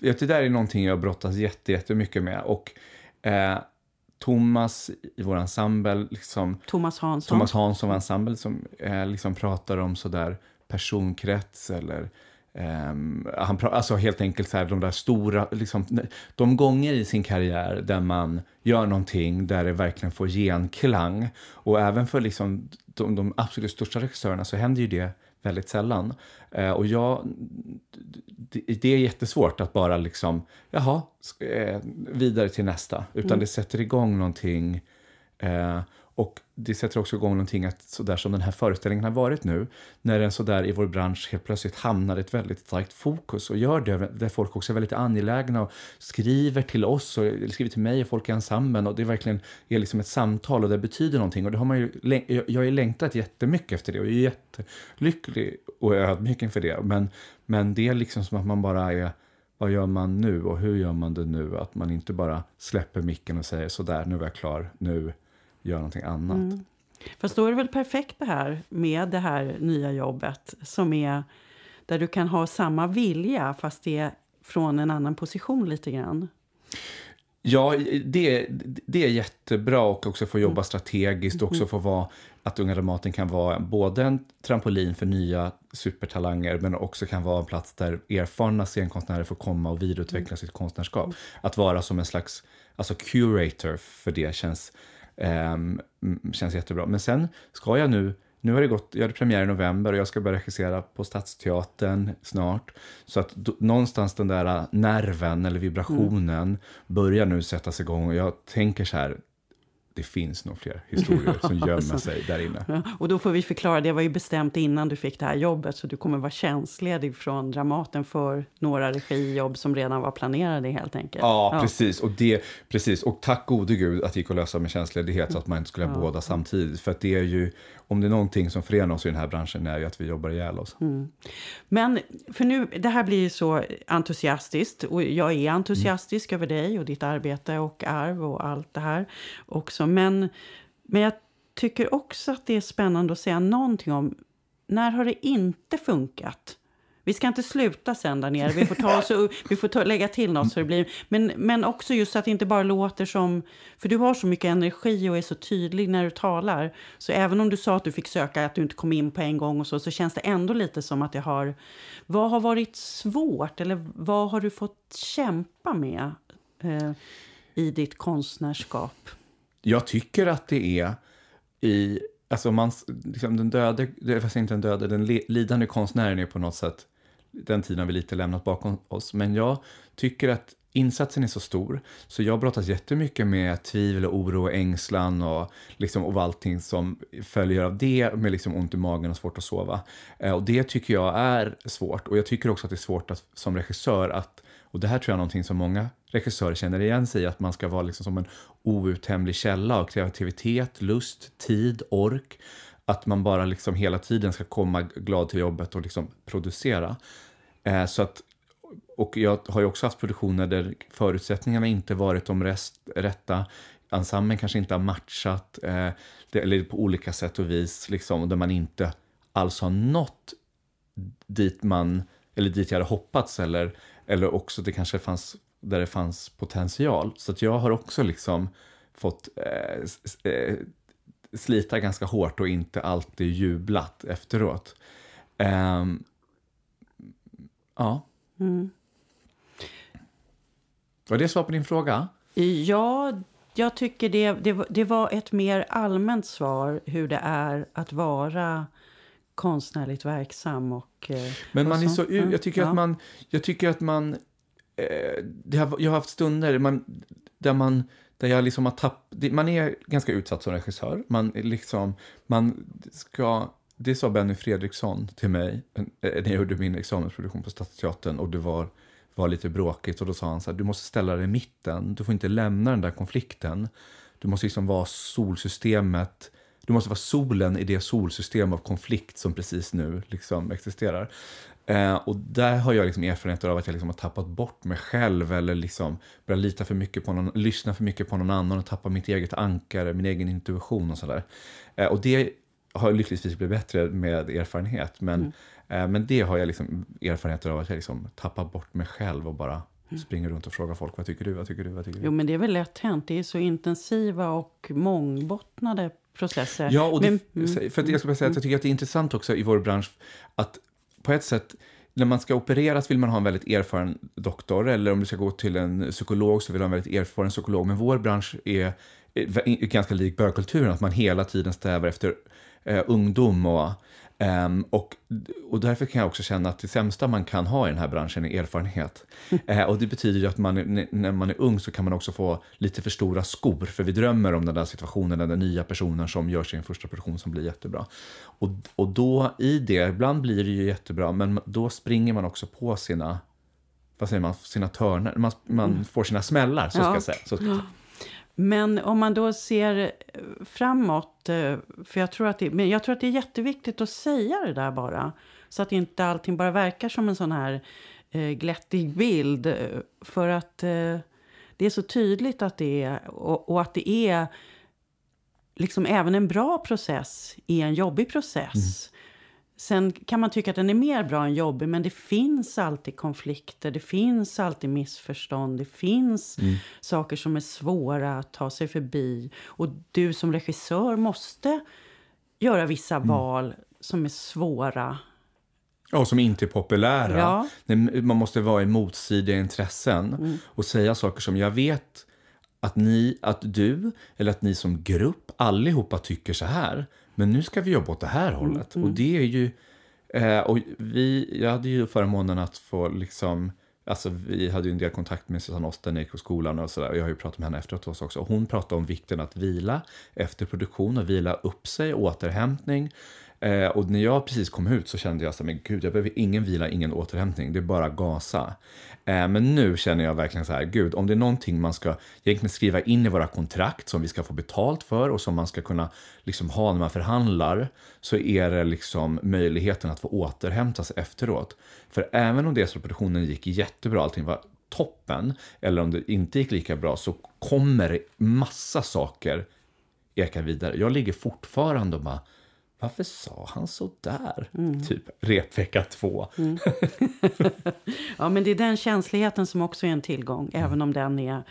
Det där är någonting jag brottas jättemycket med. Och eh, Thomas i vår ensemble, liksom, Thomas Hansson, Thomas Hansson ensemble som eh, liksom pratar om sådär personkrets eller Um, han alltså helt enkelt så här, de där stora, liksom, de gånger i sin karriär där man gör någonting där det verkligen får genklang. Och även för liksom, de, de absolut största regissörerna så händer ju det väldigt sällan. Uh, och jag, det, är jättesvårt att bara liksom, jaha, eh, vidare till nästa. Utan mm. det sätter igång någonting. Och det sätter också igång någonting att sådär som den här föreställningen har varit nu, när den sådär i vår bransch helt plötsligt hamnar i ett väldigt starkt fokus och gör det, där folk också är väldigt angelägna och skriver till oss och skriver till mig och folk i ensemblen och det verkligen är liksom ett samtal och det betyder någonting och det har man ju, jag har ju längtat jättemycket efter det och är jättelycklig och ödmjuk inför det, men, men det är liksom som att man bara är vad gör man nu och hur gör man det nu? Att man inte bara släpper micken och säger sådär, nu är jag klar, nu göra någonting annat. Mm. Fast då är det väl perfekt det här med det här nya jobbet som är där du kan ha samma vilja fast det är från en annan position lite grann. Ja, det, det är jättebra och också få jobba mm. strategiskt och också mm. få vara att Unga Dramaten kan vara både en trampolin för nya supertalanger men också kan vara en plats där erfarna scenkonstnärer får komma och vidareutveckla mm. sitt konstnärskap. Att vara som en slags alltså curator för det känns Um, känns jättebra. Men sen ska jag nu, nu har det gått, jag hade premiär i november och jag ska börja regissera på Stadsteatern snart. Så att do, någonstans den där äh, nerven eller vibrationen mm. börjar nu sättas igång och jag tänker så här, det finns nog fler historier som gömmer sig där inne. Ja, och då får vi förklara, det var ju bestämt innan du fick det här jobbet så du kommer vara tjänstledig från Dramaten för några regijobb som redan var planerade helt enkelt. Ja, ja. precis. Och det, precis. Och tack gode gud att det gick att lösa med tjänstledighet så att man inte skulle ha ja. båda samtidigt. För att det är ju, om det är någonting som förenar oss i den här branschen är ju att vi jobbar ihjäl oss. Mm. Men, för nu, det här blir ju så entusiastiskt och jag är entusiastisk mm. över dig och ditt arbete och arv och allt det här också. Men, men jag tycker också att det är spännande att säga någonting om när har det inte funkat? Vi ska inte sluta sen där nere. Vi får, ta oss, vi får ta, lägga till något. Så det blir, men, men också just att det inte bara låter som... För du har så mycket energi och är så tydlig när du talar. Så även om du sa att du fick söka, att du inte kom in på en gång och så, så känns det ändå lite som att det har... Vad har varit svårt? Eller vad har du fått kämpa med eh, i ditt konstnärskap? Jag tycker att det är i... Alltså man, liksom den döde, fast inte den döde, den lidande konstnären är på något sätt den tiden har vi lite lämnat bakom oss. Men jag tycker att insatsen är så stor, så jag brottas jättemycket med tvivel, och oro och ängslan och, liksom, och allting som följer av det med liksom ont i magen och svårt att sova. Eh, och det tycker jag är svårt. Och jag tycker också att det är svårt att, som regissör att och det här tror jag är någonting som många regissörer känner igen sig i, att man ska vara liksom som en outtömlig källa av kreativitet, lust, tid, ork att man bara liksom hela tiden ska komma glad till jobbet och liksom producera. Eh, så att, och jag har ju också haft produktioner där förutsättningarna inte varit de rest, rätta. Ensemblen kanske inte har matchat, eh, det, eller på olika sätt och vis, liksom, där man inte alls har nått dit man, eller dit jag hade hoppats, eller, eller också det kanske fanns, där det fanns potential. Så att jag har också liksom fått eh, eh slita ganska hårt och inte alltid jublat efteråt. Um, ja. Mm. Var det svar på din fråga? Ja, jag tycker det, det, det, var ett mer allmänt svar hur det är att vara konstnärligt verksam. Och, eh, Men man är så, jag tycker ja. att man, jag tycker att man, eh, har, jag har haft stunder man, där man där jag liksom har tappat... Man är ganska utsatt som regissör. Man, liksom, man ska... Det sa Benny Fredriksson till mig eh, eh, när jag gjorde min examensproduktion på Stadsteatern och det var, var lite bråkigt. Och då sa han så här, du måste ställa dig i mitten. Du får inte lämna den där konflikten. Du måste liksom vara solsystemet. Du måste vara solen i det solsystem av konflikt som precis nu liksom existerar. Eh, och där har jag liksom erfarenheter av att jag liksom har tappat bort mig själv eller liksom börjat lita för mycket på någon, lyssna för mycket på någon annan och tappa mitt eget ankare, min egen intuition och sådär. Eh, och det har lyckligtvis blivit bättre med erfarenhet. Men, mm. eh, men det har jag liksom erfarenheter av att jag liksom tappar bort mig själv och bara mm. springer runt och frågar folk vad tycker du, vad tycker du, vad tycker du? Jo men det är väl lätt hänt. Det är så intensiva och mångbottnade processer. Ja, och det, men, för att jag ska säga att jag tycker att det är intressant också i vår bransch att på ett sätt, när man ska opereras vill man ha en väldigt erfaren doktor eller om du ska gå till en psykolog så vill man ha en väldigt erfaren psykolog. Men vår bransch är, är ganska lik bögkulturen, att man hela tiden strävar efter eh, ungdom och Um, och, och därför kan jag också känna att det sämsta man kan ha i den här branschen är erfarenhet. Uh, och det betyder ju att man, när man är ung så kan man också få lite för stora skor, för vi drömmer om den där situationen, den där nya personen som gör sin första produktion som blir jättebra. Och, och då i det, ibland blir det ju jättebra, men då springer man också på sina, vad säger man, sina törnar, man, man mm. får sina smällar, så ska jag säga. Så ska jag säga. Men om man då ser eh, framåt, eh, för jag tror, att det, men jag tror att det är jätteviktigt att säga det där bara. Så att inte allting bara verkar som en sån här eh, glättig bild. För att eh, det är så tydligt att det är, och, och, att det är liksom även en bra process är en jobbig process. Mm. Sen kan man tycka att den är mer bra än jobbig, men det finns alltid konflikter, det finns alltid missförstånd, det finns mm. saker som är svåra att ta sig förbi. Och du som regissör måste göra vissa mm. val som är svåra. Ja, som inte är populära. Ja. Man måste vara i motstridiga intressen mm. och säga saker som jag vet att, ni, att du eller att ni som grupp allihopa tycker så här. Men nu ska vi jobba åt det här mm, hållet. Mm. Och det är ju... Eh, och vi, jag hade ju förmånen att få liksom Alltså, vi hade ju en del kontakt med Susanne Osten när jag gick på skolan och sådär. Jag har ju pratat med henne efteråt också. Hon pratade om vikten att vila efter produktion och vila upp sig, återhämtning. Eh, och när jag precis kom ut så kände jag så men gud, jag behöver ingen vila, ingen återhämtning. Det är bara gasa. Eh, men nu känner jag verkligen så här, gud, om det är någonting man ska egentligen skriva in i våra kontrakt som vi ska få betalt för och som man ska kunna liksom ha när man förhandlar, så är det liksom möjligheten att få återhämta sig efteråt. För även om det produktionen gick jättebra, allting var toppen, eller om det inte gick lika bra, så kommer massa saker eka vidare. Jag ligger fortfarande och bara, varför sa han så där? Mm. Typ repvecka två. Mm. ja, men det är den känsligheten som också är en tillgång, mm. även om den är,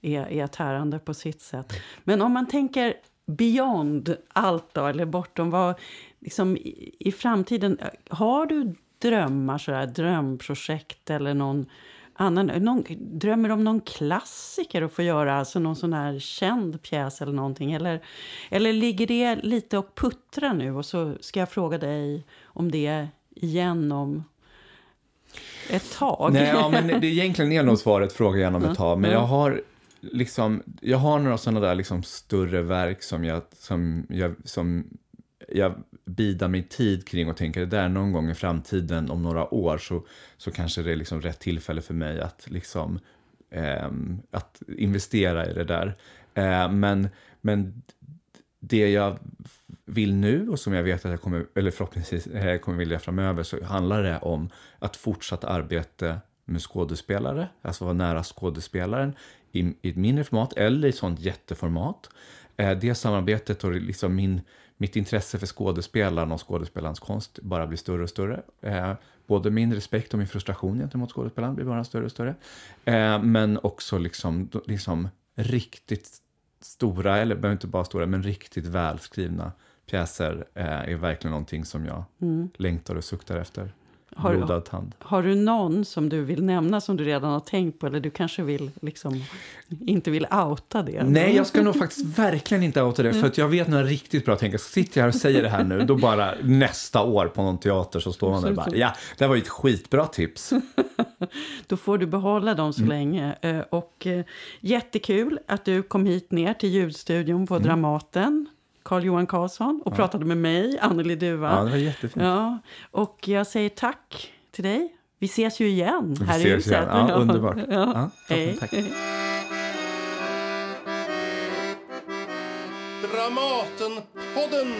är, är tärande på sitt sätt. Men om man tänker beyond allt då, eller bortom vad, liksom i, i framtiden, har du drömmar, sådär, drömprojekt eller någon annan, någon, drömmer om någon klassiker att få göra, alltså någon sån här känd pjäs eller någonting? Eller, eller ligger det lite och puttrar nu och så ska jag fråga dig om det igen om ett tag? Nej, ja, men det egentligen är nog svaret fråga igen om ett tag, men jag har liksom, jag har några sådana där liksom större verk som jag, som jag, som jag bidar mig tid kring och tänker det där någon gång i framtiden om några år så, så kanske det är liksom rätt tillfälle för mig att, liksom, eh, att investera i det där. Eh, men, men det jag vill nu och som jag vet att jag kommer, eller förhoppningsvis eh, kommer vilja framöver så handlar det om att fortsatt arbete med skådespelare, alltså vara nära skådespelaren i, i ett mindre format eller i ett sånt jätteformat. Eh, det samarbetet och liksom min mitt intresse för skådespelaren och skådespelarens konst bara blir större och större. Eh, både min respekt och min frustration gentemot skådespelaren blir bara större och större. Eh, men också liksom, liksom riktigt stora, eller behöver inte bara stora, men riktigt välskrivna pjäser eh, är verkligen någonting som jag mm. längtar och suktar efter har, blodad tand. Har du någon som du vill nämna som du redan har tänkt på? Eller du kanske vill, liksom, inte vill outa det? Nej, jag ska nog faktiskt verkligen inte outa det. För att jag vet några riktigt bra tänker. Sitter jag här och säger det här nu, då bara nästa år på någon teater så står man där och bara, ja, det var ju ett skitbra tips. då får du behålla dem så mm. länge. Eh, och eh, jättekul att du kom hit ner till ljudstudion på mm. Dramaten. Carl-Johan Karlsson och ja. pratade med mig, Anneli Duva. Ja, det var jättefint. Ja, och jag säger tack till dig. Vi ses ju igen här i huset. Igen. Ja, underbart. Ja. Ja, Hej. Tack. Dramatenpodden!